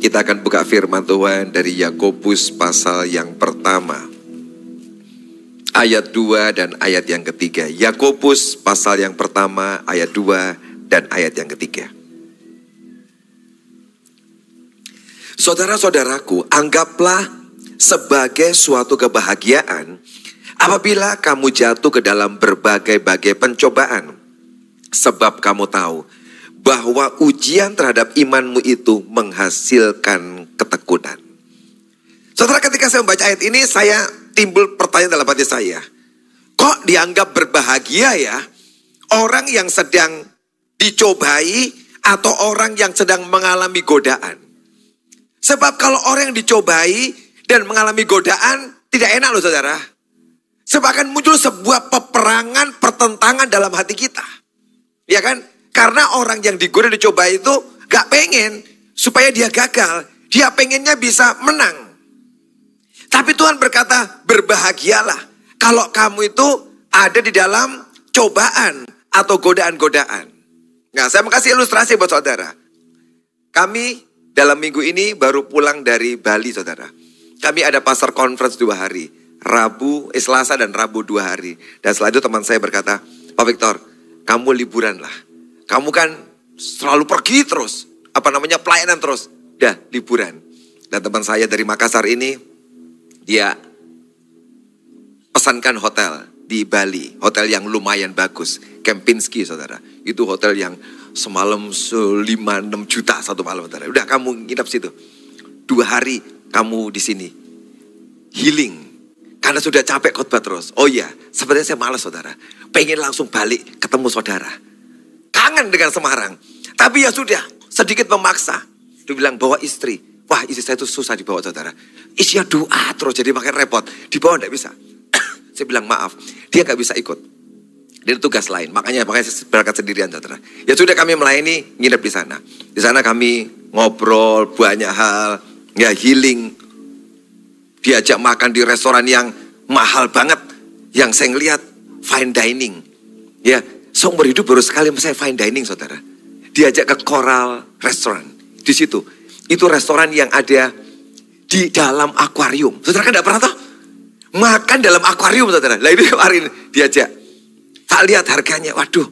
Kita akan buka firman Tuhan dari Yakobus pasal yang pertama. Ayat 2 dan ayat yang ketiga. Yakobus pasal yang pertama, ayat 2 dan ayat yang ketiga. Saudara-saudaraku, anggaplah sebagai suatu kebahagiaan apabila kamu jatuh ke dalam berbagai-bagai pencobaan. Sebab kamu tahu bahwa ujian terhadap imanmu itu menghasilkan ketekunan. Saudara ketika saya membaca ayat ini saya timbul pertanyaan dalam hati saya. Kok dianggap berbahagia ya orang yang sedang dicobai atau orang yang sedang mengalami godaan? Sebab kalau orang yang dicobai dan mengalami godaan tidak enak loh saudara. Sebab akan muncul sebuah peperangan, pertentangan dalam hati kita. Ya kan? Karena orang yang digoda dicoba itu gak pengen supaya dia gagal. Dia pengennya bisa menang. Tapi Tuhan berkata berbahagialah kalau kamu itu ada di dalam cobaan atau godaan-godaan. Nah saya mau kasih ilustrasi buat saudara. Kami dalam minggu ini baru pulang dari Bali saudara. Kami ada pasar conference dua hari. Rabu, eh, Selasa dan Rabu dua hari. Dan setelah itu teman saya berkata, Pak Victor, kamu liburan lah. Kamu kan selalu pergi terus. Apa namanya pelayanan terus. Dah liburan. Dan teman saya dari Makassar ini, dia pesankan hotel di Bali. Hotel yang lumayan bagus. Kempinski saudara. Itu hotel yang semalam selima enam juta satu malam saudara. Udah kamu nginap situ. Dua hari kamu di sini. Healing. Karena sudah capek khotbah terus. Oh iya, sebenarnya saya malas saudara. Pengen langsung balik ketemu saudara. Kangen dengan Semarang. Tapi ya sudah, sedikit memaksa. Dia bilang bawa istri. Wah istri saya itu susah dibawa saudara. Isinya doa terus jadi makin repot. Dibawa enggak bisa. saya bilang maaf, dia nggak bisa ikut. Dia tugas lain, makanya makanya saya berangkat sendirian saudara. Ya sudah kami melayani nginep di sana. Di sana kami ngobrol banyak hal, ya healing. Diajak makan di restoran yang mahal banget. Yang saya ngeliat fine dining. Ya, seumur hidup baru sekali saya fine dining saudara. Diajak ke Coral Restaurant. Di situ. Itu restoran yang ada di dalam akuarium. Saudara kan tidak pernah tahu? Makan dalam akuarium saudara. Lah ini kemarin diajak. Tak lihat harganya, waduh.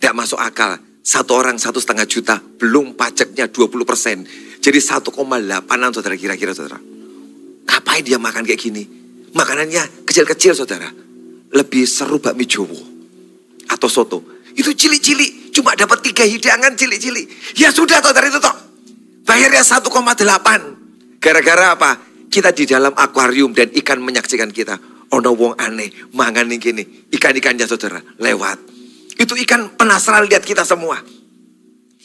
Tidak masuk akal. Satu orang satu setengah juta, belum pajaknya 20 persen. Jadi 1,8an saudara kira-kira saudara. Ngapain dia makan kayak gini? Makanannya kecil-kecil saudara. Lebih seru bakmi Jowo. Atau soto. Itu cili-cili. Cuma dapat tiga hidangan cili-cili. Ya sudah saudara itu toh. Bayarnya 1,8. Gara-gara apa? Kita di dalam akuarium dan ikan menyaksikan kita ono wong aneh mangan nih gini ikan-ikannya saudara lewat itu ikan penasaran lihat kita semua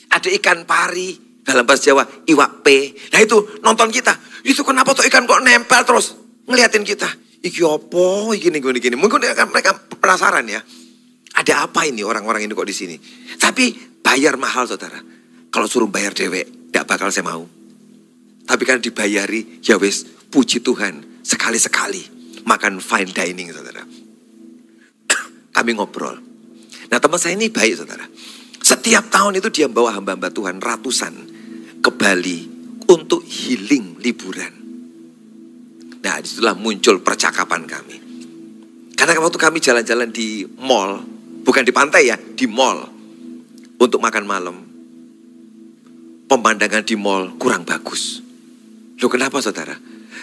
ada ikan pari dalam bahasa Jawa iwak P nah itu nonton kita itu kenapa tuh ikan kok nempel terus ngeliatin kita iki opo gini gini gini mungkin mereka penasaran ya ada apa ini orang-orang ini kok di sini tapi bayar mahal saudara kalau suruh bayar dewek tidak bakal saya mau tapi kan dibayari ya wes puji Tuhan sekali-sekali makan fine dining saudara. Kami ngobrol. Nah teman saya ini baik saudara. Setiap tahun itu dia bawa hamba-hamba Tuhan ratusan ke Bali untuk healing liburan. Nah di situlah muncul percakapan kami. Karena waktu kami jalan-jalan di mall, bukan di pantai ya, di mall untuk makan malam. Pemandangan di mall kurang bagus. Loh kenapa saudara?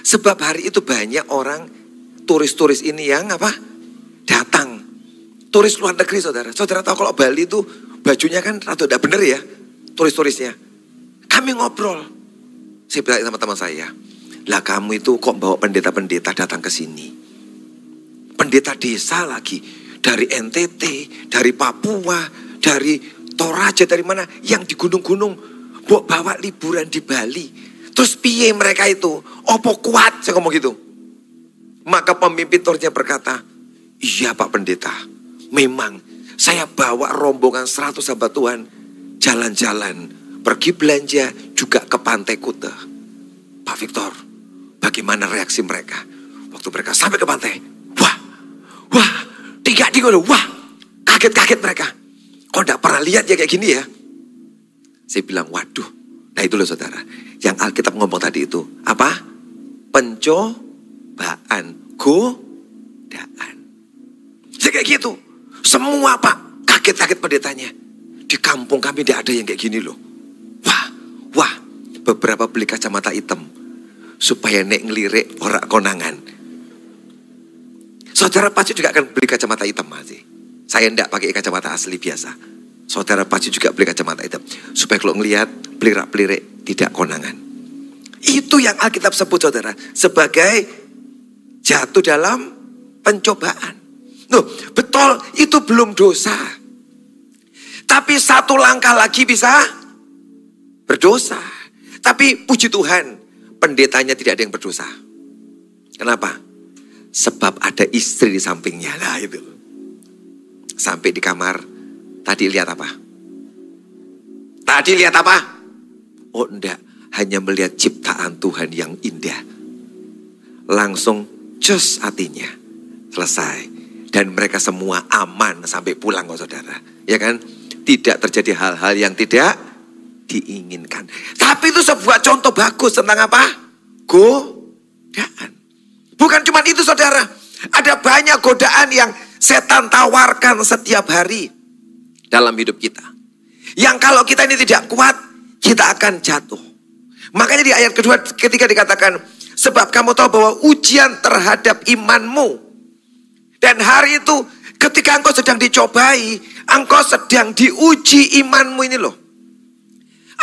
Sebab hari itu banyak orang turis-turis ini yang apa? Datang. Turis luar negeri saudara. Saudara tahu kalau Bali itu bajunya kan rada tidak benar ya. Turis-turisnya. Kami ngobrol. Saya bilang sama teman saya. Lah kamu itu kok bawa pendeta-pendeta datang ke sini. Pendeta desa lagi. Dari NTT, dari Papua, dari Toraja, dari mana. Yang di gunung-gunung. Bawa liburan di Bali. Terus piye mereka itu? Opo kuat? Saya ngomong gitu. Maka pemimpin tornya berkata, iya Pak Pendeta, memang saya bawa rombongan 100 sahabat Tuhan jalan-jalan, pergi belanja juga ke Pantai Kuta. Pak Victor, bagaimana reaksi mereka? Waktu mereka sampai ke pantai, wah, wah, tiga tiga wah, kaget-kaget mereka. Kok tidak pernah lihat ya kayak gini ya? Saya bilang, waduh, Nah itu loh saudara. Yang Alkitab ngomong tadi itu. Apa? Pencobaan. Godaan. Saya kayak gitu. Semua pak. Kaget-kaget pendetanya. Di kampung kami tidak ada yang kayak gini loh. Wah, wah. Beberapa beli kacamata hitam. Supaya nek ngelirik orang konangan. Saudara pasti juga akan beli kacamata hitam masih. Saya tidak pakai kacamata asli biasa. Saudara pasti juga beli kacamata hitam. Supaya kalau ngelihat pelirak-pelirik tidak konangan. Itu yang Alkitab sebut saudara. Sebagai jatuh dalam pencobaan. Loh, betul itu belum dosa. Tapi satu langkah lagi bisa berdosa. Tapi puji Tuhan, pendetanya tidak ada yang berdosa. Kenapa? Sebab ada istri di sampingnya. Nah itu. Sampai di kamar, tadi lihat apa? Tadi lihat apa? Oh enggak, hanya melihat ciptaan Tuhan yang indah. Langsung cus hatinya. Selesai. Dan mereka semua aman sampai pulang kok saudara. Ya kan? Tidak terjadi hal-hal yang tidak diinginkan. Tapi itu sebuah contoh bagus tentang apa? Godaan. Bukan cuma itu saudara. Ada banyak godaan yang setan tawarkan setiap hari dalam hidup kita. Yang kalau kita ini tidak kuat, kita akan jatuh. Makanya di ayat kedua ketika dikatakan, sebab kamu tahu bahwa ujian terhadap imanmu. Dan hari itu ketika engkau sedang dicobai, engkau sedang diuji imanmu ini loh.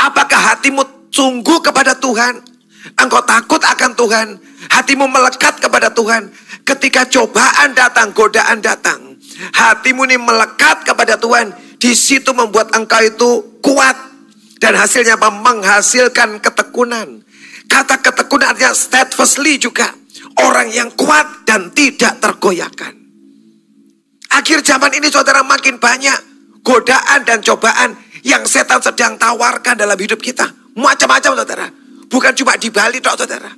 Apakah hatimu sungguh kepada Tuhan? Engkau takut akan Tuhan? Hatimu melekat kepada Tuhan? Ketika cobaan datang, godaan datang. Hatimu ini melekat kepada Tuhan. Di situ membuat engkau itu kuat. Dan hasilnya apa? Menghasilkan ketekunan. Kata ketekunan artinya steadfastly juga. Orang yang kuat dan tidak tergoyahkan. Akhir zaman ini saudara makin banyak godaan dan cobaan yang setan sedang tawarkan dalam hidup kita. Macam-macam saudara. Bukan cuma di Bali toh saudara.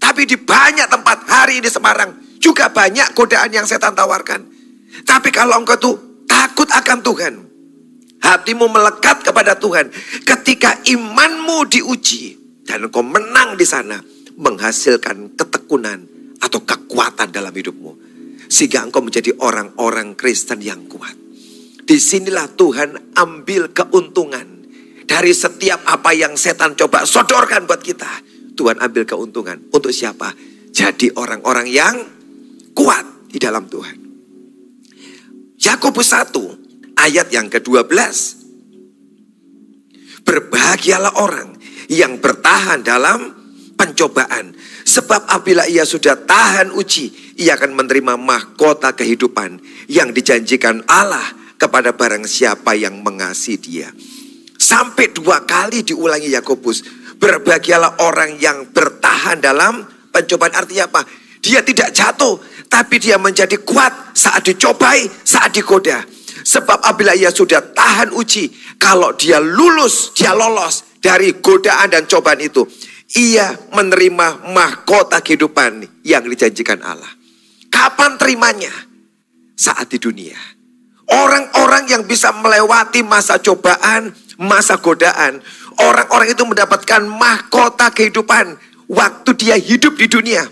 Tapi di banyak tempat hari ini Semarang juga banyak godaan yang setan tawarkan. Tapi kalau engkau tuh takut akan Tuhan, hatimu melekat kepada Tuhan, ketika imanmu diuji dan engkau menang di sana, menghasilkan ketekunan atau kekuatan dalam hidupmu. Sehingga engkau menjadi orang-orang Kristen yang kuat. Di sinilah Tuhan ambil keuntungan dari setiap apa yang setan coba sodorkan buat kita. Tuhan ambil keuntungan. Untuk siapa? Jadi orang-orang yang kuat di dalam Tuhan. Yakobus 1 ayat yang ke-12. Berbahagialah orang yang bertahan dalam pencobaan. Sebab apabila ia sudah tahan uji, ia akan menerima mahkota kehidupan yang dijanjikan Allah kepada barang siapa yang mengasihi dia. Sampai dua kali diulangi Yakobus. Berbahagialah orang yang bertahan dalam pencobaan. Artinya apa? Dia tidak jatuh, tapi dia menjadi kuat saat dicobai, saat digoda. Sebab apabila ia sudah tahan uji, kalau dia lulus, dia lolos dari godaan dan cobaan itu, ia menerima mahkota kehidupan yang dijanjikan Allah. Kapan terimanya? Saat di dunia. Orang-orang yang bisa melewati masa cobaan, masa godaan, orang-orang itu mendapatkan mahkota kehidupan waktu dia hidup di dunia.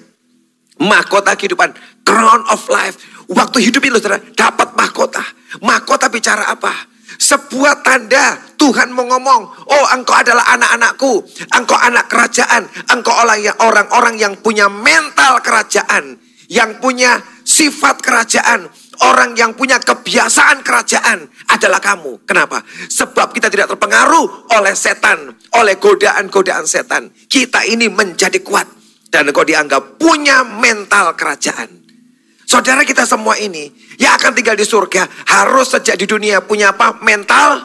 Mahkota kehidupan, crown of life. Waktu hidup itu saudara, dapat mahkota. Mahkota bicara apa? Sebuah tanda Tuhan mau ngomong, oh engkau adalah anak-anakku, engkau anak kerajaan, engkau orang-orang yang punya mental kerajaan, yang punya sifat kerajaan, orang yang punya kebiasaan kerajaan adalah kamu. Kenapa? Sebab kita tidak terpengaruh oleh setan, oleh godaan-godaan setan. Kita ini menjadi kuat dan engkau dianggap punya mental kerajaan. Saudara kita semua ini yang akan tinggal di surga harus sejak di dunia punya apa? Mental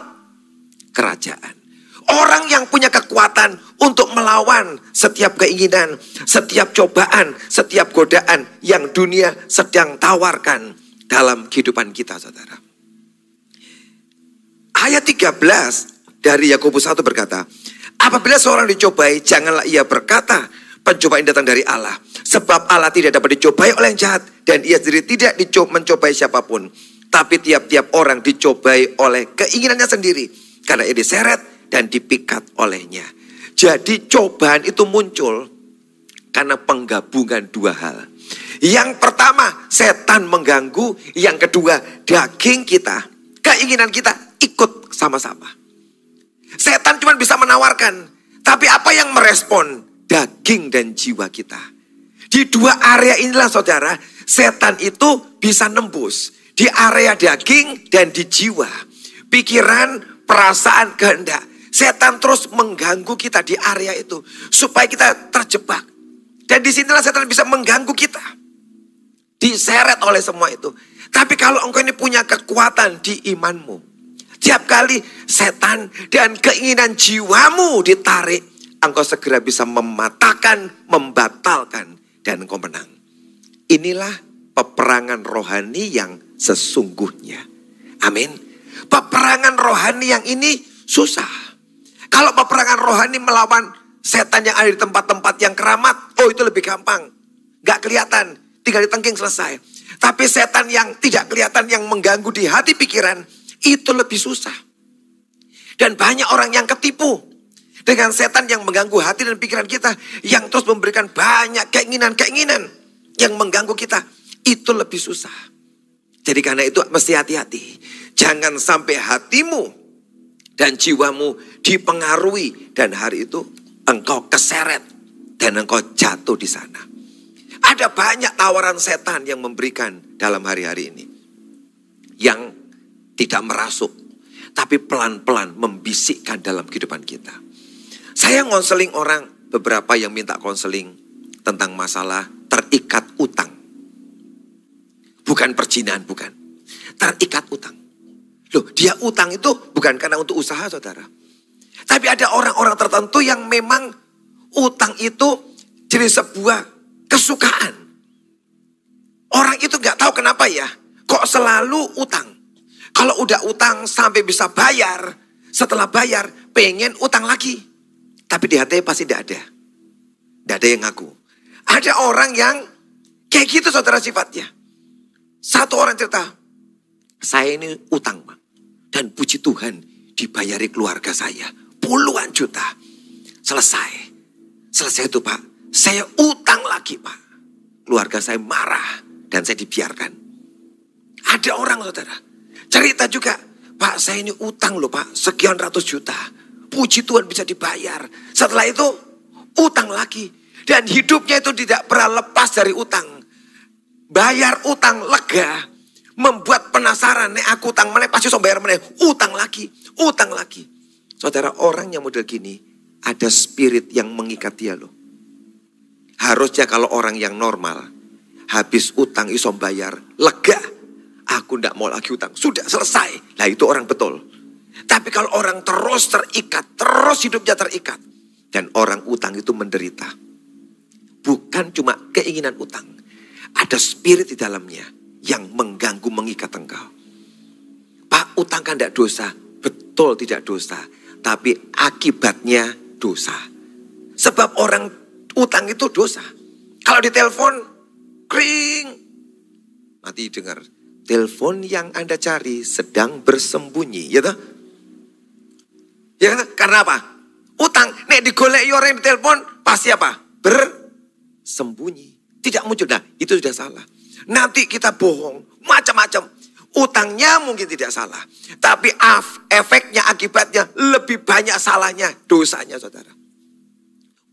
kerajaan. Orang yang punya kekuatan untuk melawan setiap keinginan, setiap cobaan, setiap godaan yang dunia sedang tawarkan dalam kehidupan kita, saudara. Ayat 13 dari Yakobus 1 berkata, Apabila seorang dicobai, janganlah ia berkata, pencobaan datang dari Allah. Sebab Allah tidak dapat dicobai oleh yang jahat. Dan ia sendiri tidak mencobai siapa pun. Tapi tiap-tiap orang dicobai oleh keinginannya sendiri. Karena ia diseret dan dipikat olehnya. Jadi cobaan itu muncul karena penggabungan dua hal. Yang pertama, setan mengganggu. Yang kedua, daging kita, keinginan kita ikut sama-sama. Setan cuma bisa menawarkan, tapi apa yang merespon? Daging dan jiwa kita. Di dua area inilah saudara, setan itu bisa nembus. Di area daging dan di jiwa. Pikiran, perasaan, kehendak. Setan terus mengganggu kita di area itu. Supaya kita terjebak. Dan di sinilah setan bisa mengganggu kita. Diseret oleh semua itu. Tapi kalau engkau ini punya kekuatan di imanmu. Tiap kali setan dan keinginan jiwamu ditarik. Engkau segera bisa mematahkan, membatalkan. Dan engkau menang. Inilah peperangan rohani yang sesungguhnya. Amin. Peperangan rohani yang ini susah. Kalau peperangan rohani melawan setan yang ada di tempat-tempat yang keramat, oh itu lebih gampang. Gak kelihatan, tinggal ditengking selesai. Tapi setan yang tidak kelihatan, yang mengganggu di hati pikiran, itu lebih susah. Dan banyak orang yang ketipu dengan setan yang mengganggu hati dan pikiran kita, yang terus memberikan banyak keinginan-keinginan yang mengganggu kita, itu lebih susah. Jadi karena itu mesti hati-hati. Jangan sampai hatimu dan jiwamu dipengaruhi dan hari itu engkau keseret dan engkau jatuh di sana. Ada banyak tawaran setan yang memberikan dalam hari-hari ini yang tidak merasuk tapi pelan-pelan membisikkan dalam kehidupan kita. Saya ngonseling orang beberapa yang minta konseling tentang masalah terikat utang. Bukan perjinahan, bukan. Terikat utang. Loh, dia utang itu bukan karena untuk usaha saudara. Tapi ada orang-orang tertentu yang memang utang itu jadi sebuah kesukaan. Orang itu nggak tahu kenapa ya, kok selalu utang. Kalau udah utang sampai bisa bayar, setelah bayar pengen utang lagi. Tapi di hati pasti tidak ada. Tidak ada yang ngaku. Ada orang yang kayak gitu saudara sifatnya. Satu orang cerita, saya ini utang bang. Dan puji Tuhan dibayari keluarga saya. Puluhan juta. Selesai. Selesai itu Pak. Saya utang lagi Pak. Keluarga saya marah. Dan saya dibiarkan. Ada orang saudara. Cerita juga. Pak saya ini utang loh Pak. Sekian ratus juta. Puji Tuhan bisa dibayar. Setelah itu utang lagi. Dan hidupnya itu tidak pernah lepas dari utang. Bayar utang lega membuat penasaran nek aku utang mana pasti so bayar mana utang lagi utang lagi saudara orang yang model gini ada spirit yang mengikat dia loh harusnya kalau orang yang normal habis utang iso bayar lega aku ndak mau lagi utang sudah selesai lah itu orang betul tapi kalau orang terus terikat terus hidupnya terikat dan orang utang itu menderita bukan cuma keinginan utang ada spirit di dalamnya yang mengganggu mengikat engkau. Pak utang kan tidak dosa. Betul tidak dosa. Tapi akibatnya dosa. Sebab orang utang itu dosa. Kalau ditelepon, kering. Mati dengar. Telepon yang Anda cari sedang bersembunyi. Ya toh? Ya kan? Karena apa? Utang. Nek digolek orang yang ditelepon, pasti apa? Bersembunyi. Tidak muncul. Nah, itu sudah salah. Nanti kita bohong, macam-macam. Utangnya mungkin tidak salah. Tapi efeknya, akibatnya lebih banyak salahnya, dosanya saudara.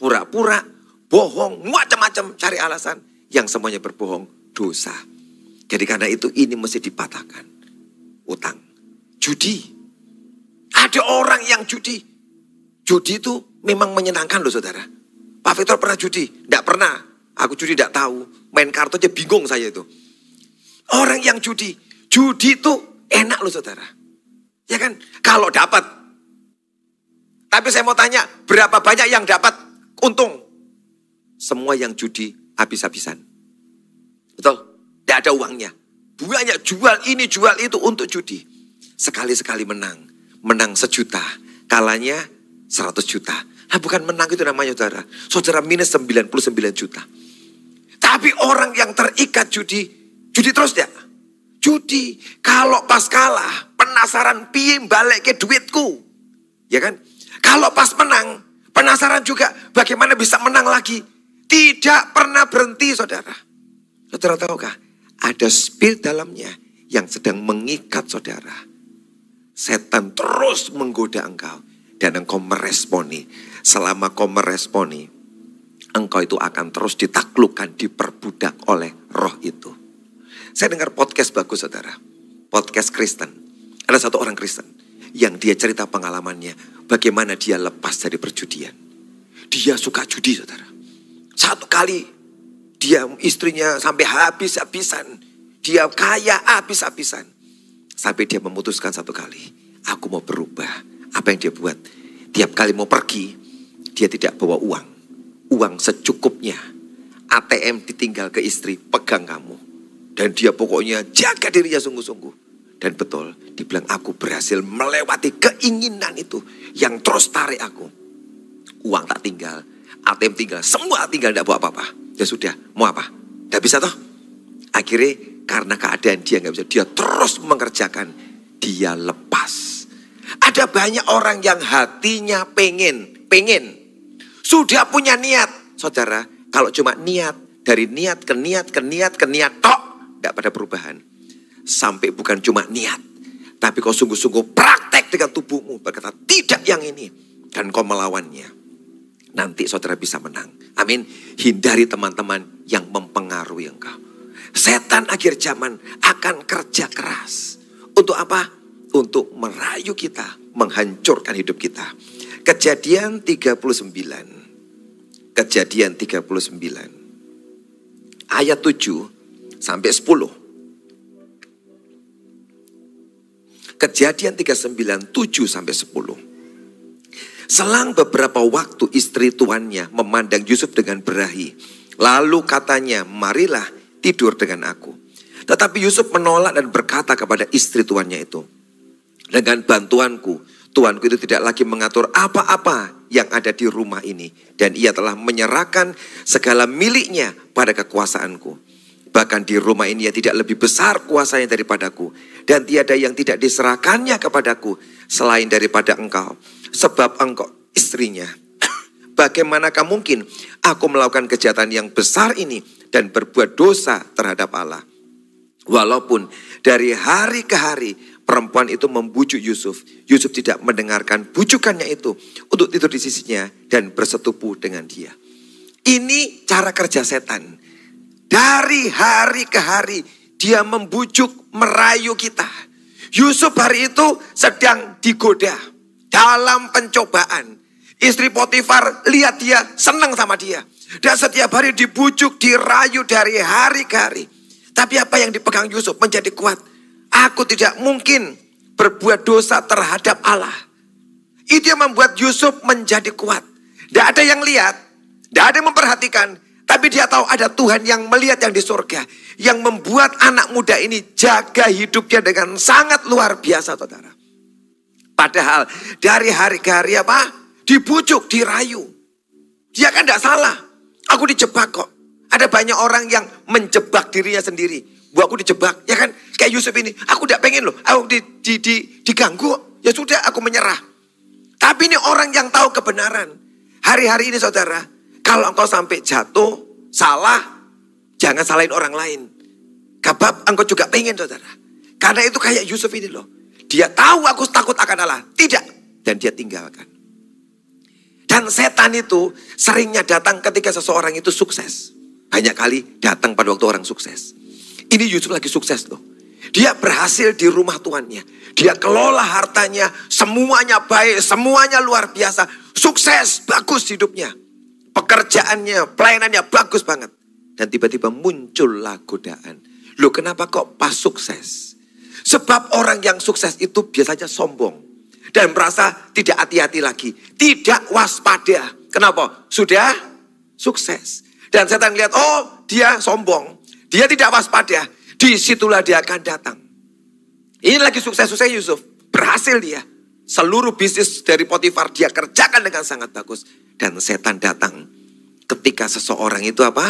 Pura-pura, bohong, macam-macam cari alasan. Yang semuanya berbohong, dosa. Jadi karena itu ini mesti dipatahkan. Utang. Judi. Ada orang yang judi. Judi itu memang menyenangkan loh saudara. Pak Victor pernah judi? Tidak pernah. Aku judi tidak tahu. Main kartu aja bingung saya itu. Orang yang judi. Judi itu enak loh saudara. Ya kan? Kalau dapat. Tapi saya mau tanya, berapa banyak yang dapat untung? Semua yang judi habis-habisan. Betul? Tidak ada uangnya. Banyak jual ini, jual itu untuk judi. Sekali-sekali menang. Menang sejuta. Kalanya 100 juta. Nah bukan menang itu namanya saudara. Saudara minus 99 juta. Tapi orang yang terikat judi, judi terus ya. Judi, kalau pas kalah, penasaran piye balik ke duitku. Ya kan? Kalau pas menang, Penasaran juga bagaimana bisa menang lagi. Tidak pernah berhenti saudara. Saudara tahukah? Ada spirit dalamnya yang sedang mengikat saudara. Setan terus menggoda engkau. Dan engkau meresponi. Selama kau meresponi, engkau itu akan terus ditaklukkan, diperbudak oleh roh itu. Saya dengar podcast bagus saudara. Podcast Kristen. Ada satu orang Kristen yang dia cerita pengalamannya. Bagaimana dia lepas dari perjudian. Dia suka judi saudara. Satu kali dia istrinya sampai habis-habisan. Dia kaya habis-habisan. Sampai dia memutuskan satu kali. Aku mau berubah. Apa yang dia buat? Tiap kali mau pergi, dia tidak bawa uang. Uang secukupnya. ATM ditinggal ke istri, pegang kamu. Dan dia pokoknya jaga dirinya sungguh-sungguh. Dan betul, dibilang aku berhasil melewati keinginan itu yang terus tarik aku. Uang tak tinggal, ATM tinggal, semua tinggal tidak bawa apa-apa. Ya sudah, mau apa? Tidak bisa toh? Akhirnya karena keadaan dia nggak bisa, dia terus mengerjakan, dia lepas. Ada banyak orang yang hatinya pengen, pengen. Sudah punya niat. Saudara, kalau cuma niat, dari niat ke niat, ke niat, ke niat, tok. Tidak pada perubahan. Sampai bukan cuma niat. Tapi kau sungguh-sungguh praktek dengan tubuhmu. Berkata, tidak yang ini. Dan kau melawannya. Nanti saudara bisa menang. Amin. Hindari teman-teman yang mempengaruhi engkau. Setan akhir zaman akan kerja keras. Untuk apa? untuk merayu kita, menghancurkan hidup kita. Kejadian 39. Kejadian 39. Ayat 7 sampai 10. Kejadian 39, 7 sampai 10. Selang beberapa waktu istri tuannya memandang Yusuf dengan berahi. Lalu katanya, marilah tidur dengan aku. Tetapi Yusuf menolak dan berkata kepada istri tuannya itu, dengan bantuanku, tuanku itu tidak lagi mengatur apa-apa yang ada di rumah ini. Dan ia telah menyerahkan segala miliknya pada kekuasaanku. Bahkan di rumah ini ia tidak lebih besar kuasanya daripadaku. Dan tiada yang tidak diserahkannya kepadaku selain daripada engkau. Sebab engkau istrinya. Bagaimanakah mungkin aku melakukan kejahatan yang besar ini dan berbuat dosa terhadap Allah. Walaupun dari hari ke hari perempuan itu membujuk Yusuf. Yusuf tidak mendengarkan bujukannya itu untuk tidur di sisinya dan bersetubuh dengan dia. Ini cara kerja setan. Dari hari ke hari dia membujuk, merayu kita. Yusuf hari itu sedang digoda dalam pencobaan. Istri Potifar lihat dia senang sama dia. Dan setiap hari dibujuk, dirayu dari hari ke hari. Tapi apa yang dipegang Yusuf menjadi kuat. Aku tidak mungkin berbuat dosa terhadap Allah. Itu yang membuat Yusuf menjadi kuat. Tidak ada yang lihat, tidak ada yang memperhatikan. Tapi dia tahu ada Tuhan yang melihat yang di surga. Yang membuat anak muda ini jaga hidupnya dengan sangat luar biasa saudara. Padahal dari hari ke hari apa? Dibujuk, dirayu. Dia kan tidak salah. Aku dijebak kok. Ada banyak orang yang menjebak dirinya sendiri. Bu aku dijebak, ya kan? Kayak Yusuf ini, aku tidak pengen loh, aku di, di, di, diganggu, ya sudah aku menyerah. Tapi ini orang yang tahu kebenaran. Hari-hari ini saudara, kalau engkau sampai jatuh, salah, jangan salahin orang lain. Kabab engkau juga pengen saudara. Karena itu kayak Yusuf ini loh. Dia tahu aku takut akan Allah. Tidak. Dan dia tinggalkan. Dan setan itu seringnya datang ketika seseorang itu sukses. Banyak kali datang pada waktu orang sukses. Ini Yusuf lagi sukses loh. Dia berhasil di rumah tuannya. Dia kelola hartanya, semuanya baik, semuanya luar biasa. Sukses, bagus hidupnya. Pekerjaannya, pelayanannya bagus banget. Dan tiba-tiba muncullah godaan. Loh kenapa kok pas sukses? Sebab orang yang sukses itu biasanya sombong. Dan merasa tidak hati-hati lagi. Tidak waspada. Kenapa? Sudah sukses. Dan setan lihat, oh dia sombong. Dia tidak waspada. Di situlah dia akan datang. Ini lagi sukses-sukses Yusuf. Berhasil dia. Seluruh bisnis dari Potifar dia kerjakan dengan sangat bagus. Dan setan datang ketika seseorang itu apa?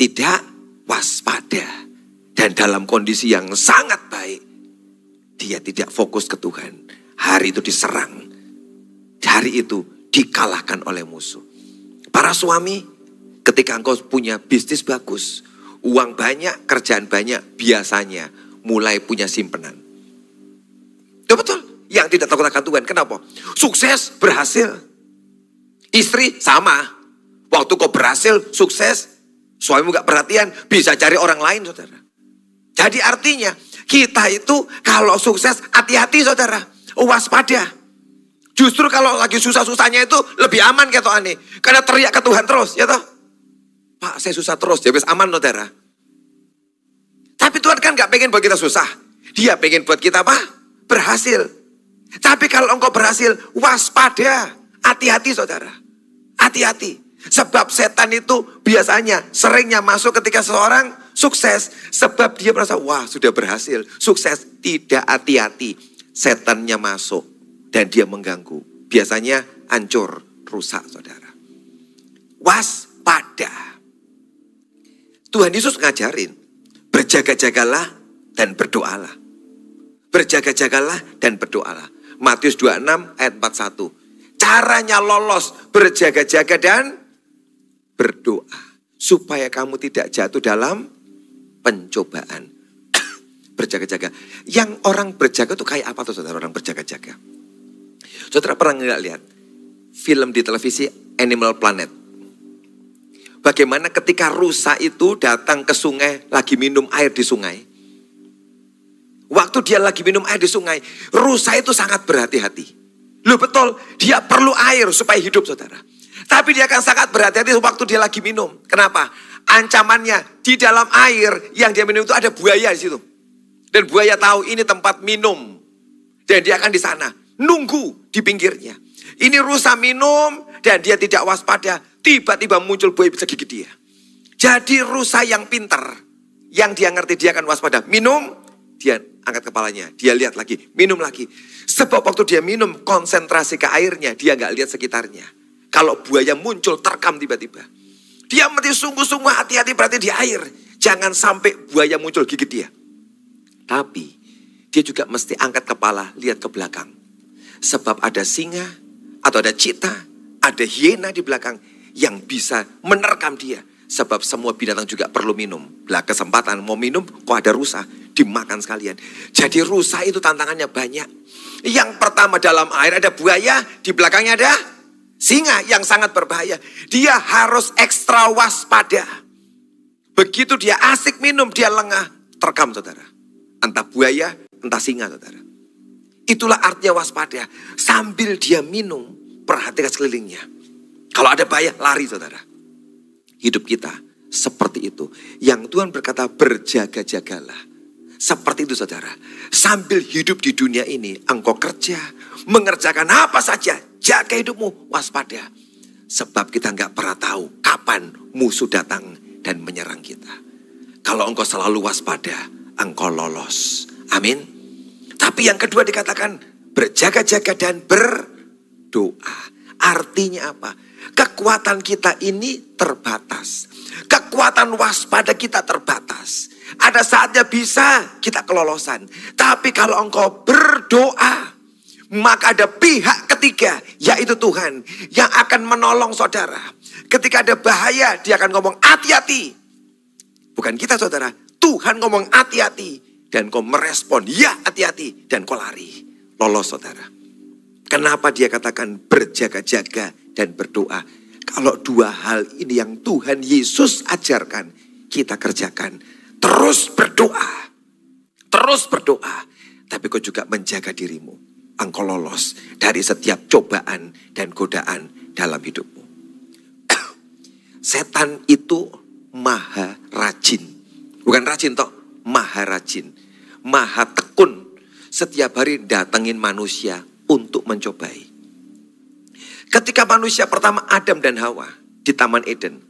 Tidak waspada. Dan dalam kondisi yang sangat baik. Dia tidak fokus ke Tuhan. Hari itu diserang. Hari itu dikalahkan oleh musuh. Para suami, ketika engkau punya bisnis bagus, uang banyak, kerjaan banyak, biasanya mulai punya simpenan. Itu betul. Yang tidak takut akan Tuhan. Kenapa? Sukses, berhasil. Istri sama. Waktu kau berhasil, sukses, suamimu gak perhatian, bisa cari orang lain saudara. Jadi artinya kita itu kalau sukses hati-hati saudara. Waspada. Justru kalau lagi susah-susahnya itu lebih aman kayak aneh. Karena teriak ke Tuhan terus, ya toh. Pak, saya susah terus, ya aman saudara. Tapi Tuhan kan gak pengen buat kita susah. Dia pengen buat kita apa? Berhasil. Tapi kalau engkau berhasil, waspada. Hati-hati saudara. Hati-hati. Sebab setan itu biasanya seringnya masuk ketika seorang sukses. Sebab dia merasa, wah sudah berhasil. Sukses. Tidak hati-hati. Setannya masuk dan dia mengganggu. Biasanya hancur, rusak saudara. Waspada. Tuhan Yesus ngajarin, berjaga-jagalah dan berdoalah. Berjaga-jagalah dan berdoalah. Matius 26 ayat 41. Caranya lolos berjaga-jaga dan berdoa. Supaya kamu tidak jatuh dalam pencobaan. berjaga-jaga. Yang orang berjaga itu kayak apa tuh saudara orang berjaga-jaga? Saudara pernah nggak lihat film di televisi Animal Planet? Bagaimana ketika rusa itu datang ke sungai, lagi minum air di sungai. Waktu dia lagi minum air di sungai, rusa itu sangat berhati-hati. Lu betul, dia perlu air supaya hidup saudara. Tapi dia akan sangat berhati-hati waktu dia lagi minum. Kenapa? Ancamannya di dalam air yang dia minum itu ada buaya di situ. Dan buaya tahu ini tempat minum. Dan dia akan di sana nunggu di pinggirnya. Ini rusa minum dan dia tidak waspada. Tiba-tiba muncul buaya bisa gigit dia. Jadi rusa yang pintar. Yang dia ngerti dia akan waspada. Minum, dia angkat kepalanya. Dia lihat lagi, minum lagi. Sebab waktu dia minum konsentrasi ke airnya, dia nggak lihat sekitarnya. Kalau buaya muncul terkam tiba-tiba. Dia mesti sungguh-sungguh hati-hati berarti di air. Jangan sampai buaya muncul gigit dia. Tapi dia juga mesti angkat kepala, lihat ke belakang. Sebab ada singa atau ada cita, ada hiena di belakang yang bisa menerkam dia. Sebab semua binatang juga perlu minum. Lah kesempatan mau minum kok ada rusa dimakan sekalian. Jadi rusa itu tantangannya banyak. Yang pertama dalam air ada buaya, di belakangnya ada singa yang sangat berbahaya. Dia harus ekstra waspada. Begitu dia asik minum, dia lengah, terkam saudara. Entah buaya, entah singa saudara. Itulah artinya waspada. Sambil dia minum, perhatikan sekelilingnya. Kalau ada bahaya, lari saudara. Hidup kita seperti itu. Yang Tuhan berkata berjaga-jagalah. Seperti itu saudara. Sambil hidup di dunia ini, engkau kerja, mengerjakan apa saja, jaga hidupmu, waspada. Sebab kita nggak pernah tahu kapan musuh datang dan menyerang kita. Kalau engkau selalu waspada, engkau lolos. Amin. Tapi yang kedua dikatakan berjaga-jaga dan berdoa. Artinya apa? Kekuatan kita ini terbatas. Kekuatan waspada kita terbatas. Ada saatnya bisa kita kelolosan. Tapi kalau engkau berdoa, maka ada pihak ketiga, yaitu Tuhan, yang akan menolong saudara. Ketika ada bahaya, dia akan ngomong hati-hati. Bukan kita saudara, Tuhan ngomong hati-hati. Dan kau merespon, ya hati-hati. Dan kau lari. Lolos saudara. Kenapa dia katakan berjaga-jaga dan berdoa. Kalau dua hal ini yang Tuhan Yesus ajarkan, kita kerjakan. Terus berdoa. Terus berdoa. Tapi kau juga menjaga dirimu. Engkau lolos dari setiap cobaan dan godaan dalam hidupmu. Setan itu maha rajin. Bukan rajin toh, maha rajin, maha tekun. Setiap hari datengin manusia untuk mencobai. Ketika manusia pertama Adam dan Hawa di Taman Eden,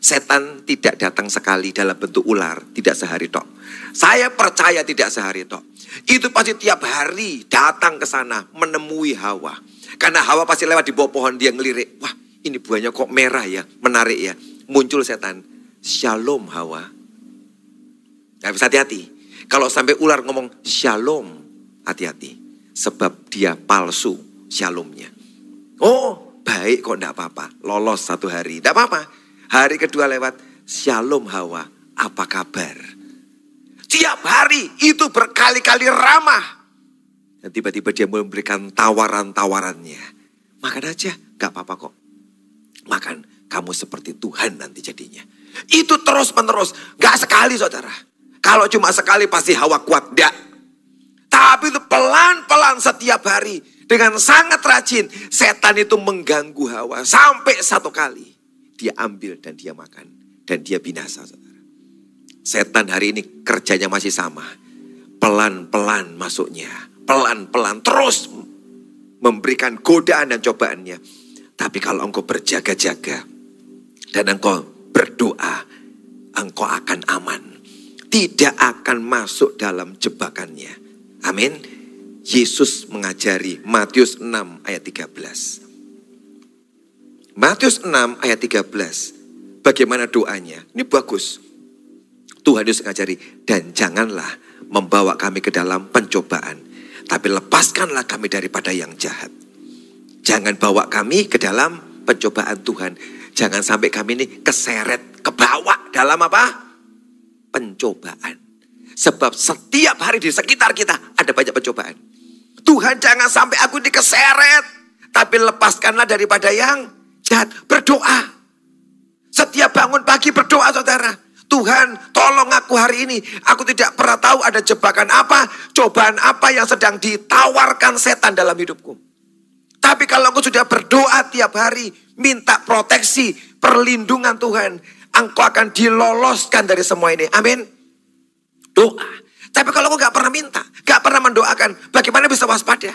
setan tidak datang sekali dalam bentuk ular, tidak sehari tok. Saya percaya tidak sehari tok. Itu pasti tiap hari datang ke sana menemui Hawa. Karena Hawa pasti lewat di bawah pohon dia ngelirik. Wah ini buahnya kok merah ya, menarik ya. Muncul setan. Shalom Hawa. Harus hati-hati. Kalau sampai ular ngomong shalom, hati-hati. Sebab dia palsu shalomnya. Oh, baik kok enggak apa-apa. Lolos satu hari, enggak apa-apa. Hari kedua lewat, shalom Hawa, apa kabar? Tiap hari itu berkali-kali ramah. Dan tiba-tiba dia memberikan tawaran-tawarannya. Makan aja, enggak apa-apa kok. Makan, kamu seperti Tuhan nanti jadinya. Itu terus menerus, enggak sekali saudara. Kalau cuma sekali pasti Hawa kuat, enggak. Tapi itu pelan-pelan setiap hari dengan sangat rajin, setan itu mengganggu Hawa sampai satu kali. Dia ambil dan dia makan. Dan dia binasa, saudara. Setan hari ini kerjanya masih sama. Pelan-pelan masuknya. Pelan-pelan terus memberikan godaan dan cobaannya. Tapi kalau engkau berjaga-jaga dan engkau berdoa, engkau akan aman. Tidak akan masuk dalam jebakannya. Amin. Yesus mengajari Matius 6 ayat 13. Matius 6 ayat 13. Bagaimana doanya? Ini bagus. Tuhan Yesus mengajari dan janganlah membawa kami ke dalam pencobaan, tapi lepaskanlah kami daripada yang jahat. Jangan bawa kami ke dalam pencobaan Tuhan. Jangan sampai kami ini keseret, kebawa dalam apa? Pencobaan. Sebab setiap hari di sekitar kita ada banyak pencobaan. Tuhan jangan sampai aku dikeseret. Tapi lepaskanlah daripada yang jahat. Berdoa. Setiap bangun pagi berdoa saudara. Tuhan tolong aku hari ini. Aku tidak pernah tahu ada jebakan apa. Cobaan apa yang sedang ditawarkan setan dalam hidupku. Tapi kalau aku sudah berdoa tiap hari. Minta proteksi, perlindungan Tuhan. Engkau akan diloloskan dari semua ini. Amin. Doa. Tapi kalau aku gak pernah minta, gak pernah mendoakan, bagaimana bisa waspada?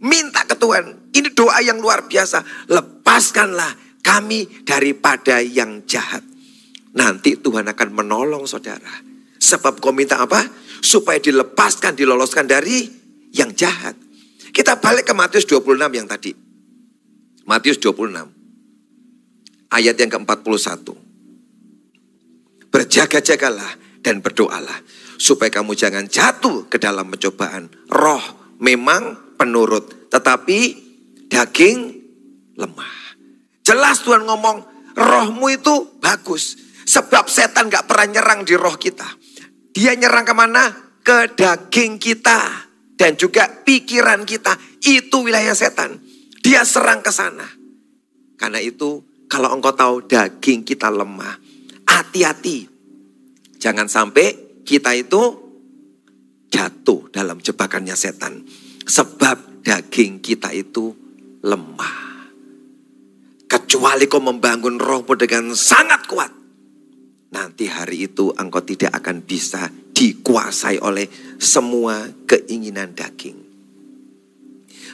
Minta ke Tuhan. Ini doa yang luar biasa. Lepaskanlah kami daripada yang jahat. Nanti Tuhan akan menolong saudara. Sebab kau minta apa? Supaya dilepaskan, diloloskan dari yang jahat. Kita balik ke Matius 26 yang tadi. Matius 26. Ayat yang ke-41. Berjaga-jagalah dan berdoalah supaya kamu jangan jatuh ke dalam pencobaan. Roh memang penurut, tetapi daging lemah. Jelas Tuhan ngomong, rohmu itu bagus. Sebab setan gak pernah nyerang di roh kita. Dia nyerang ke mana? Ke daging kita. Dan juga pikiran kita. Itu wilayah setan. Dia serang ke sana. Karena itu kalau engkau tahu daging kita lemah. Hati-hati. Jangan sampai kita itu jatuh dalam jebakannya setan. Sebab daging kita itu lemah. Kecuali kau membangun rohmu dengan sangat kuat. Nanti hari itu engkau tidak akan bisa dikuasai oleh semua keinginan daging.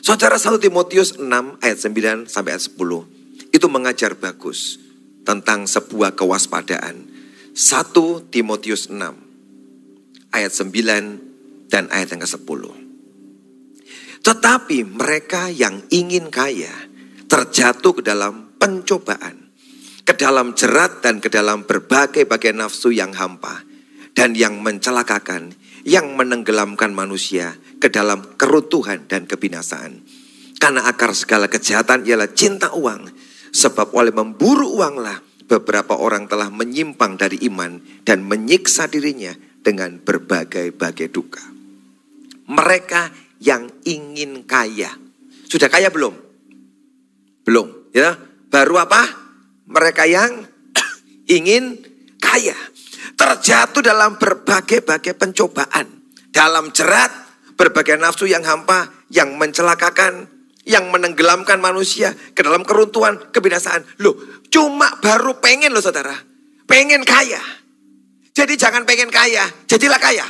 Saudara 1 Timotius 6 ayat 9 sampai ayat 10 itu mengajar bagus tentang sebuah kewaspadaan. 1 Timotius 6 ayat 9 dan ayat yang ke-10. Tetapi mereka yang ingin kaya terjatuh ke dalam pencobaan, ke dalam jerat dan ke dalam berbagai-bagai nafsu yang hampa dan yang mencelakakan, yang menenggelamkan manusia ke dalam kerutuhan dan kebinasaan. Karena akar segala kejahatan ialah cinta uang, sebab oleh memburu uanglah beberapa orang telah menyimpang dari iman dan menyiksa dirinya dengan berbagai-bagai duka. Mereka yang ingin kaya. Sudah kaya belum? Belum, ya. Baru apa? Mereka yang ingin kaya. Terjatuh dalam berbagai-bagai pencobaan. Dalam jerat, berbagai nafsu yang hampa, yang mencelakakan, yang menenggelamkan manusia ke dalam keruntuhan, kebinasaan. Loh, cuma baru pengen loh saudara. Pengen kaya. Jadi jangan pengen kaya, jadilah kaya.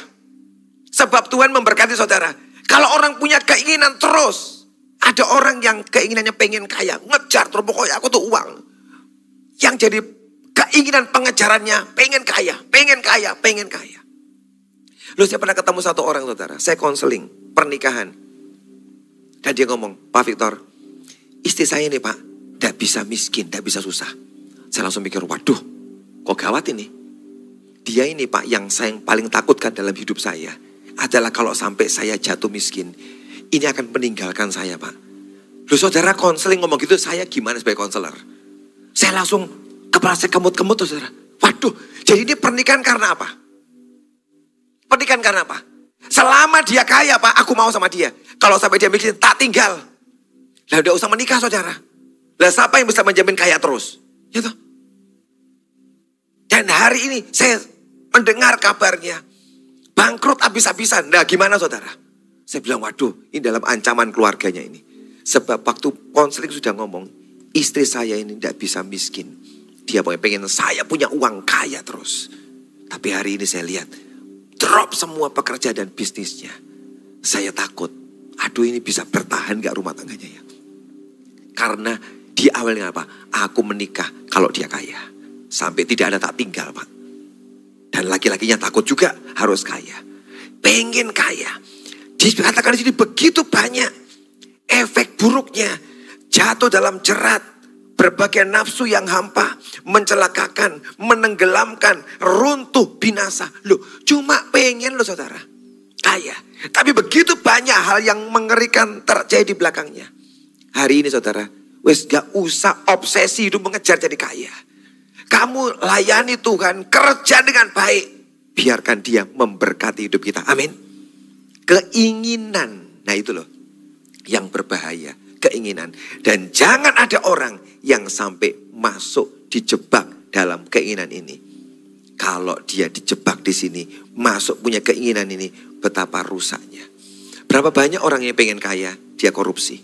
Sebab Tuhan memberkati saudara. Kalau orang punya keinginan terus, ada orang yang keinginannya pengen kaya, ngejar terus pokoknya aku tuh uang. Yang jadi keinginan pengejarannya pengen kaya, pengen kaya, pengen kaya. Lu saya pernah ketemu satu orang saudara, saya konseling pernikahan. Dan dia ngomong, Pak Victor, istri saya ini Pak, tidak bisa miskin, tidak bisa susah. Saya langsung mikir, waduh, kok gawat ini. Dia ini Pak yang saya yang paling takutkan dalam hidup saya adalah kalau sampai saya jatuh miskin. Ini akan meninggalkan saya Pak. Loh saudara konseling ngomong gitu, saya gimana sebagai konselor? Saya langsung kepala saya kemut-kemut tuh saudara. Waduh, jadi ini pernikahan karena apa? Pernikahan karena apa? Selama dia kaya pak, aku mau sama dia. Kalau sampai dia miskin, tak tinggal. Lah udah usah menikah saudara. Lah siapa yang bisa menjamin kaya terus? Gitu. Dan hari ini saya mendengar kabarnya. Bangkrut habis-habisan. Nah gimana saudara? Saya bilang, waduh ini dalam ancaman keluarganya ini. Sebab waktu konseling sudah ngomong, istri saya ini tidak bisa miskin. Dia pengen saya punya uang kaya terus. Tapi hari ini saya lihat, drop semua pekerja dan bisnisnya. Saya takut, aduh ini bisa bertahan gak rumah tangganya ya. Karena di awalnya apa? Aku menikah kalau dia kaya. Sampai tidak ada tak tinggal pak. Dan laki-lakinya takut juga harus kaya. Pengen kaya. Dikatakan di sini begitu banyak efek buruknya jatuh dalam jerat berbagai nafsu yang hampa, mencelakakan, menenggelamkan, runtuh, binasa. Loh, cuma pengen loh saudara, kaya. Tapi begitu banyak hal yang mengerikan terjadi di belakangnya. Hari ini saudara, wes gak usah obsesi hidup mengejar jadi kaya. Kamu layani Tuhan, kerja dengan baik. Biarkan dia memberkati hidup kita. Amin. Keinginan, nah itu loh yang berbahaya, keinginan. Dan jangan ada orang yang sampai masuk dijebak dalam keinginan ini. Kalau dia dijebak di sini, masuk punya keinginan ini, betapa rusaknya. Berapa banyak orang yang pengen kaya, dia korupsi.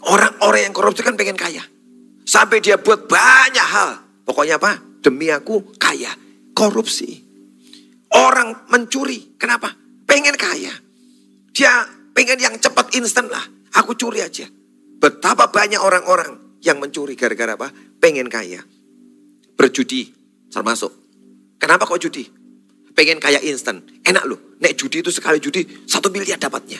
Orang-orang yang korupsi kan pengen kaya. Sampai dia buat banyak hal. Pokoknya apa? Demi aku kaya. Korupsi. Orang mencuri. Kenapa? Pengen kaya. Dia pengen yang cepat instan lah. Aku curi aja. Betapa banyak orang-orang yang mencuri gara-gara apa? Pengen kaya. Berjudi termasuk. Kenapa kok judi? Pengen kaya instan. Enak loh. Nek judi itu sekali judi satu miliar dapatnya.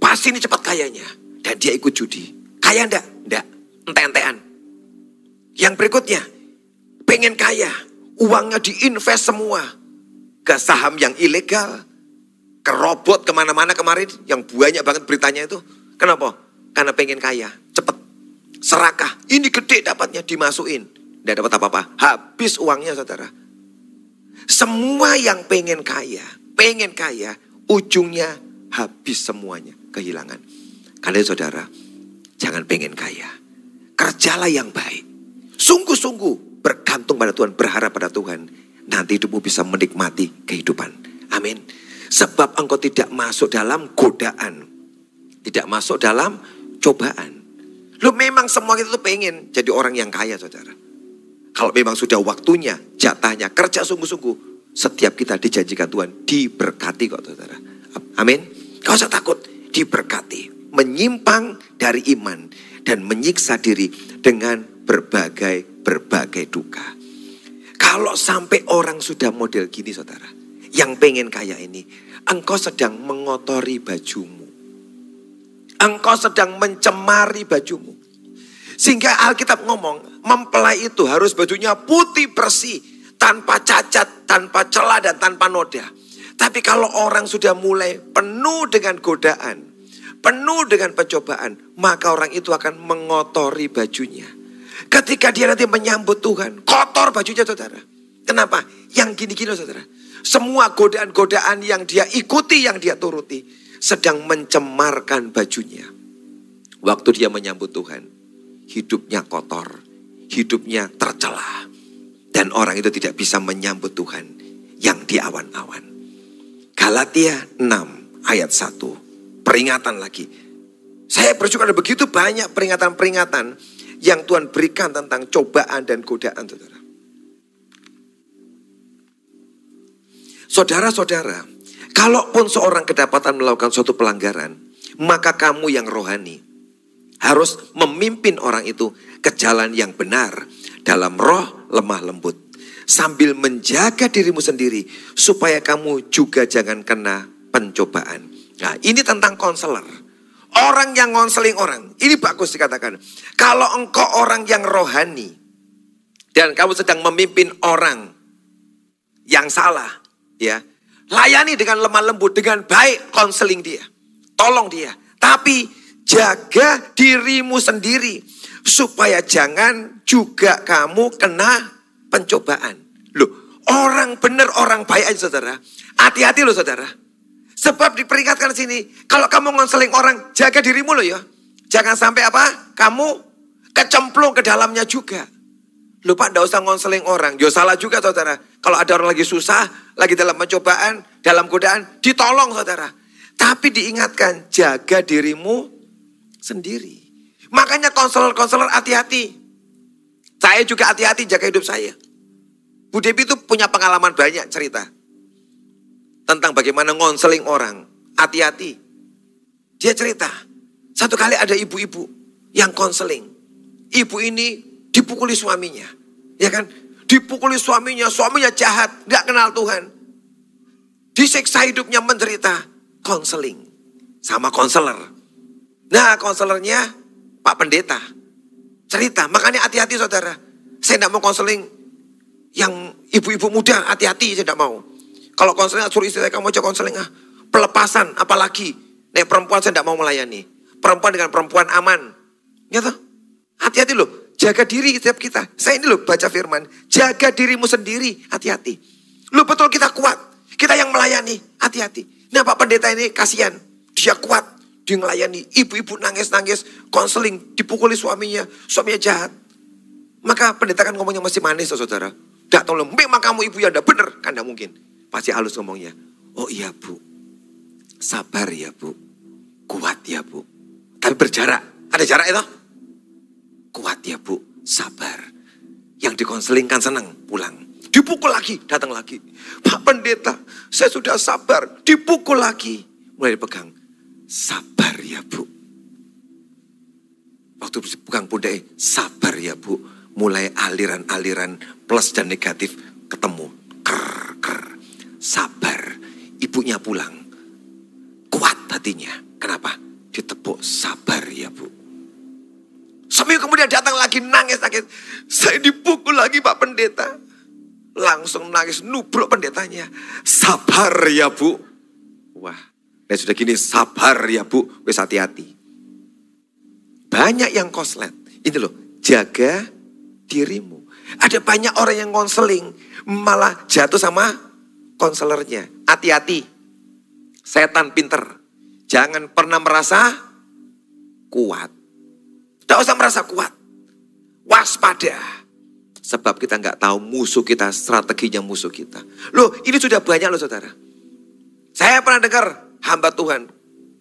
Pasti ini cepat kayanya. Dan dia ikut judi. Kaya enggak? Enggak. Ente-entean. Yang berikutnya. Pengen kaya. Uangnya diinvest semua. Ke saham yang ilegal kerobot ke mana-mana kemarin yang banyak banget beritanya itu. Kenapa? Karena pengen kaya, cepet. Serakah, ini gede dapatnya dimasukin. Tidak dapat apa-apa, habis uangnya saudara. Semua yang pengen kaya, pengen kaya, ujungnya habis semuanya, kehilangan. Kalian saudara, jangan pengen kaya. Kerjalah yang baik. Sungguh-sungguh bergantung pada Tuhan, berharap pada Tuhan. Nanti hidupmu bisa menikmati kehidupan. Amin. Sebab engkau tidak masuk dalam godaan. Tidak masuk dalam cobaan. Lu memang semua itu tuh pengen jadi orang yang kaya saudara. Kalau memang sudah waktunya, jatahnya, kerja sungguh-sungguh. Setiap kita dijanjikan Tuhan diberkati kok saudara. Amin. Kau usah takut, diberkati. Menyimpang dari iman dan menyiksa diri dengan berbagai-berbagai duka. Kalau sampai orang sudah model gini saudara yang pengen kaya ini, engkau sedang mengotori bajumu. Engkau sedang mencemari bajumu. Sehingga Alkitab ngomong, mempelai itu harus bajunya putih bersih, tanpa cacat, tanpa celah dan tanpa noda. Tapi kalau orang sudah mulai penuh dengan godaan, penuh dengan pencobaan, maka orang itu akan mengotori bajunya. Ketika dia nanti menyambut Tuhan, kotor bajunya saudara. Kenapa? Yang gini-gini saudara. Semua godaan-godaan yang dia ikuti, yang dia turuti, sedang mencemarkan bajunya. Waktu dia menyambut Tuhan, hidupnya kotor, hidupnya tercela. Dan orang itu tidak bisa menyambut Tuhan yang di awan-awan. Galatia 6 ayat 1. Peringatan lagi. Saya bersyukur ada begitu banyak peringatan-peringatan yang Tuhan berikan tentang cobaan dan godaan saudara. Saudara-saudara, kalaupun seorang kedapatan melakukan suatu pelanggaran, maka kamu yang rohani harus memimpin orang itu ke jalan yang benar dalam roh lemah lembut. Sambil menjaga dirimu sendiri supaya kamu juga jangan kena pencobaan. Nah ini tentang konselor. Orang yang konseling orang. Ini bagus dikatakan. Kalau engkau orang yang rohani. Dan kamu sedang memimpin orang yang salah ya layani dengan lemah lembut dengan baik konseling dia tolong dia tapi jaga dirimu sendiri supaya jangan juga kamu kena pencobaan. Loh, orang benar orang baik aja saudara. Hati-hati loh saudara. Sebab diperingatkan sini, kalau kamu ngonseling orang, jaga dirimu loh ya. Jangan sampai apa? Kamu kecemplung ke dalamnya juga. Lupa ndak usah ngonseling orang. Yo salah juga saudara. Kalau ada orang lagi susah, lagi dalam pencobaan, dalam godaan, ditolong saudara. Tapi diingatkan, jaga dirimu sendiri. Makanya konselor-konselor hati-hati. Saya juga hati-hati jaga hidup saya. Bu Devi itu punya pengalaman banyak cerita tentang bagaimana ngonseling orang. Hati-hati. Dia cerita, satu kali ada ibu-ibu yang konseling. Ibu ini dipukuli suaminya. Ya kan? Dipukuli suaminya, suaminya jahat, gak kenal Tuhan. Disiksa hidupnya menderita, konseling. Sama konselor. Nah konselernya Pak Pendeta. Cerita, makanya hati-hati saudara. Saya tidak mau konseling yang ibu-ibu muda, hati-hati saya tidak mau. Kalau konseling suruh istri saya kamu aja konseling ah. Pelepasan apalagi. Nih perempuan saya tidak mau melayani. Perempuan dengan perempuan aman. Ya? Hati-hati loh. Jaga diri setiap kita. Saya ini loh baca firman. Jaga dirimu sendiri. Hati-hati. Lu betul kita kuat. Kita yang melayani. Hati-hati. Nah Pak Pendeta ini kasihan. Dia kuat. Dia melayani. Ibu-ibu nangis-nangis. Konseling. Dipukuli suaminya. Suaminya jahat. Maka pendeta kan ngomongnya masih manis saudara. Tidak tolong. Memang kamu ibu yang tidak benar. Kan mungkin. Pasti halus ngomongnya. Oh iya bu, sabar ya bu, kuat ya bu. Tapi berjarak, ada jarak itu? Kuat ya bu, sabar. Yang dikonselingkan senang, pulang. Dipukul lagi, datang lagi. Pak pendeta, saya sudah sabar. Dipukul lagi. Mulai dipegang. Sabar ya bu. Waktu pegang pundak, sabar ya bu. Mulai aliran-aliran plus dan negatif ketemu. Ker, ker sabar. Ibunya pulang. Kuat hatinya. Kenapa? Ditepuk sabar ya bu. Seminggu kemudian datang lagi nangis-nangis. Saya dipukul lagi Pak Pendeta. Langsung nangis nubruk pendetanya. Sabar ya bu. Wah, dan sudah gini sabar ya bu. Wes hati-hati. Banyak yang koslet. Ini loh, jaga dirimu. Ada banyak orang yang konseling malah jatuh sama konselornya. Hati-hati. Setan pinter. Jangan pernah merasa kuat. Tidak usah merasa kuat. Waspada. Sebab kita nggak tahu musuh kita, strateginya musuh kita. Loh ini sudah banyak loh saudara. Saya pernah dengar hamba Tuhan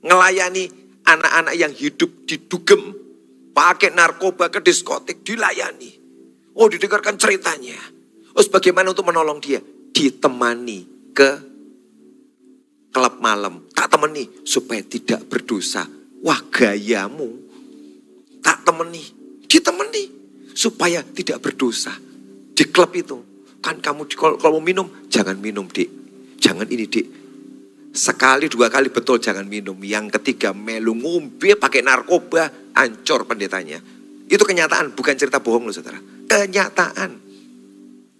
ngelayani anak-anak yang hidup di dugem. Pakai narkoba ke diskotik, dilayani. Oh didengarkan ceritanya. Terus bagaimana untuk menolong dia? Ditemani ke klub malam. Tak temani supaya tidak berdosa. Wah gayamu. Tak temani. Ditemani supaya tidak berdosa. Di klub itu. Kan kamu kalau, kalau mau minum, jangan minum dik. Jangan ini dik. Sekali dua kali betul jangan minum. Yang ketiga melu ngumpi pakai narkoba, ancur pendetanya. Itu kenyataan, bukan cerita bohong loh saudara. Kenyataan.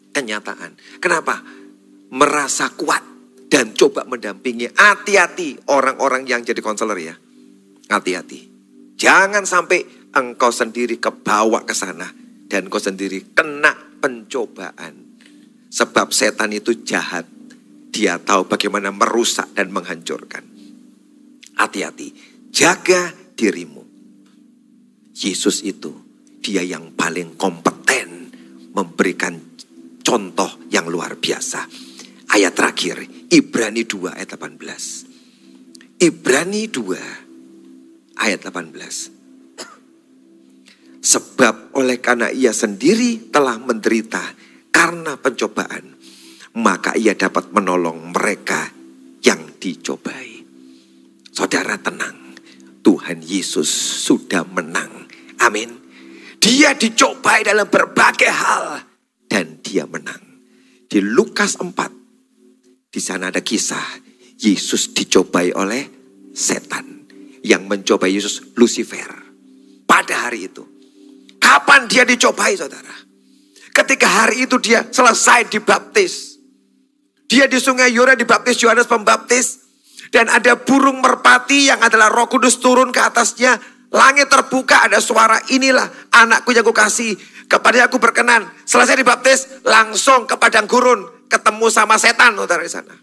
Kenyataan. Kenapa? Merasa kuat dan coba mendampingi. Hati-hati orang-orang yang jadi konselor ya. Hati-hati. Jangan sampai engkau sendiri kebawa ke sana dan engkau sendiri kena pencobaan. Sebab setan itu jahat. Dia tahu bagaimana merusak dan menghancurkan. Hati-hati. Jaga dirimu. Yesus itu dia yang paling kompeten memberikan contoh yang luar biasa ayat terakhir, Ibrani 2 ayat 18. Ibrani 2 ayat 18. Sebab oleh karena ia sendiri telah menderita karena pencobaan, maka ia dapat menolong mereka yang dicobai. Saudara tenang, Tuhan Yesus sudah menang. Amin. Dia dicobai dalam berbagai hal dan dia menang. Di Lukas 4 di sana ada kisah Yesus dicobai oleh setan yang mencobai Yesus Lucifer pada hari itu. Kapan dia dicobai saudara? Ketika hari itu dia selesai dibaptis. Dia di sungai Yura dibaptis Yohanes Pembaptis. Dan ada burung merpati yang adalah roh kudus turun ke atasnya. Langit terbuka ada suara inilah anakku yang kukasih kepada aku berkenan. Selesai dibaptis langsung ke padang gurun ketemu sama setan saudara di sana.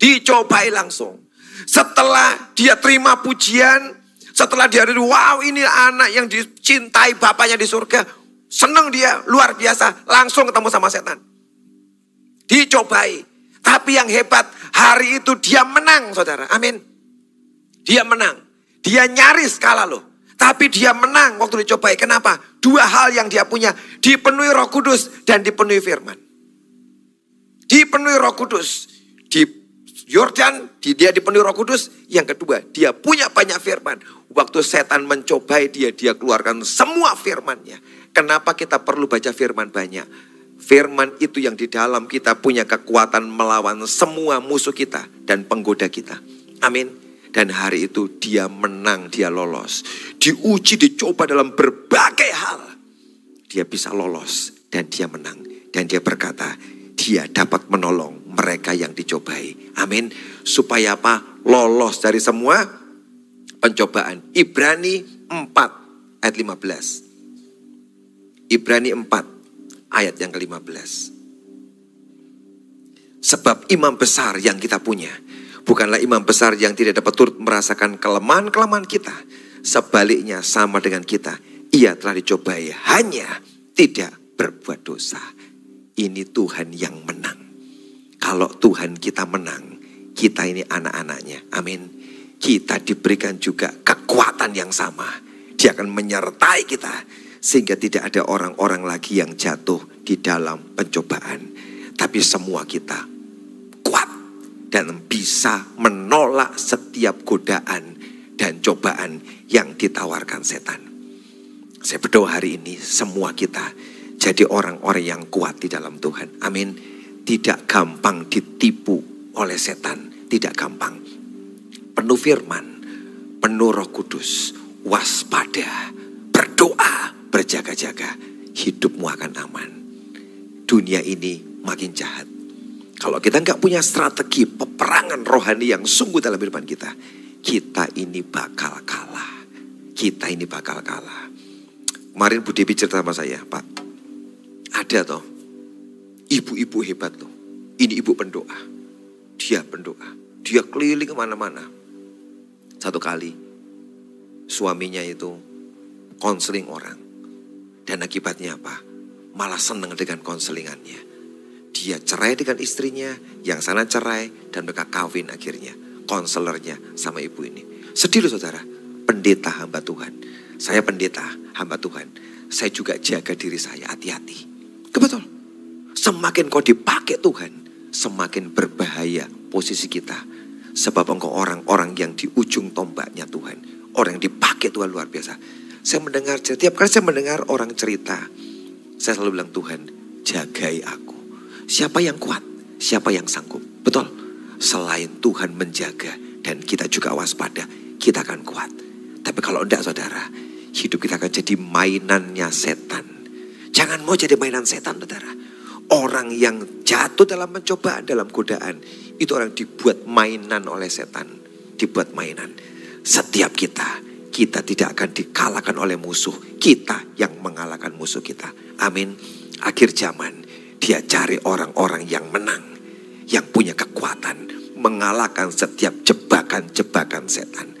Dicobai langsung. Setelah dia terima pujian, setelah dia wow ini anak yang dicintai bapaknya di surga, senang dia luar biasa, langsung ketemu sama setan. Dicobai. Tapi yang hebat, hari itu dia menang saudara. Amin. Dia menang. Dia nyaris kalah loh. Tapi dia menang waktu dicobai. Kenapa? Dua hal yang dia punya. Dipenuhi roh kudus dan dipenuhi firman. Dipenuhi roh kudus. Di Yordan, dia dipenuhi roh kudus. Yang kedua, dia punya banyak firman. Waktu setan mencobai dia, dia keluarkan semua firmannya. Kenapa kita perlu baca firman banyak? Firman itu yang di dalam kita punya kekuatan melawan semua musuh kita dan penggoda kita. Amin. Dan hari itu dia menang, dia lolos. Diuji, dicoba dalam berbagai hal. Dia bisa lolos dan dia menang. Dan dia berkata, dia dapat menolong mereka yang dicobai. Amin. Supaya apa? Lolos dari semua pencobaan. Ibrani 4 ayat 15. Ibrani 4 ayat yang ke-15. Sebab imam besar yang kita punya bukanlah imam besar yang tidak dapat turut merasakan kelemahan-kelemahan kita. Sebaliknya sama dengan kita. Ia telah dicobai hanya tidak berbuat dosa. Ini Tuhan yang menang. Kalau Tuhan kita menang, kita ini anak-anaknya. Amin. Kita diberikan juga kekuatan yang sama. Dia akan menyertai kita. Sehingga tidak ada orang-orang lagi yang jatuh di dalam pencobaan. Tapi semua kita dan bisa menolak setiap godaan dan cobaan yang ditawarkan setan. Saya berdoa hari ini semua kita jadi orang-orang yang kuat di dalam Tuhan. Amin. Tidak gampang ditipu oleh setan, tidak gampang. Penuh firman, penuh roh kudus, waspada, berdoa, berjaga-jaga. Hidupmu akan aman. Dunia ini makin jahat kalau kita nggak punya strategi peperangan rohani yang sungguh dalam kehidupan kita, kita ini bakal kalah. Kita ini bakal kalah. Kemarin Bu Dewi cerita sama saya, Pak. Ada toh, ibu-ibu hebat loh. Ini ibu pendoa. Dia pendoa. Dia keliling ke mana-mana. Satu kali, suaminya itu konseling orang. Dan akibatnya apa? Malah seneng dengan konselingannya dia cerai dengan istrinya, yang sana cerai, dan mereka kawin akhirnya. Konselernya sama ibu ini. Sedih loh saudara, pendeta hamba Tuhan. Saya pendeta hamba Tuhan. Saya juga jaga diri saya, hati-hati. Kebetul. Semakin kau dipakai Tuhan, semakin berbahaya posisi kita. Sebab engkau orang-orang yang di ujung tombaknya Tuhan. Orang yang dipakai Tuhan luar biasa. Saya mendengar, setiap kali saya mendengar orang cerita, saya selalu bilang Tuhan, jagai aku. Siapa yang kuat? Siapa yang sanggup? Betul. Selain Tuhan menjaga dan kita juga waspada, kita akan kuat. Tapi kalau enggak saudara, hidup kita akan jadi mainannya setan. Jangan mau jadi mainan setan saudara. Orang yang jatuh dalam pencobaan, dalam godaan, itu orang dibuat mainan oleh setan. Dibuat mainan. Setiap kita, kita tidak akan dikalahkan oleh musuh. Kita yang mengalahkan musuh kita. Amin. Akhir zaman, dia cari orang-orang yang menang, yang punya kekuatan, mengalahkan setiap jebakan-jebakan setan.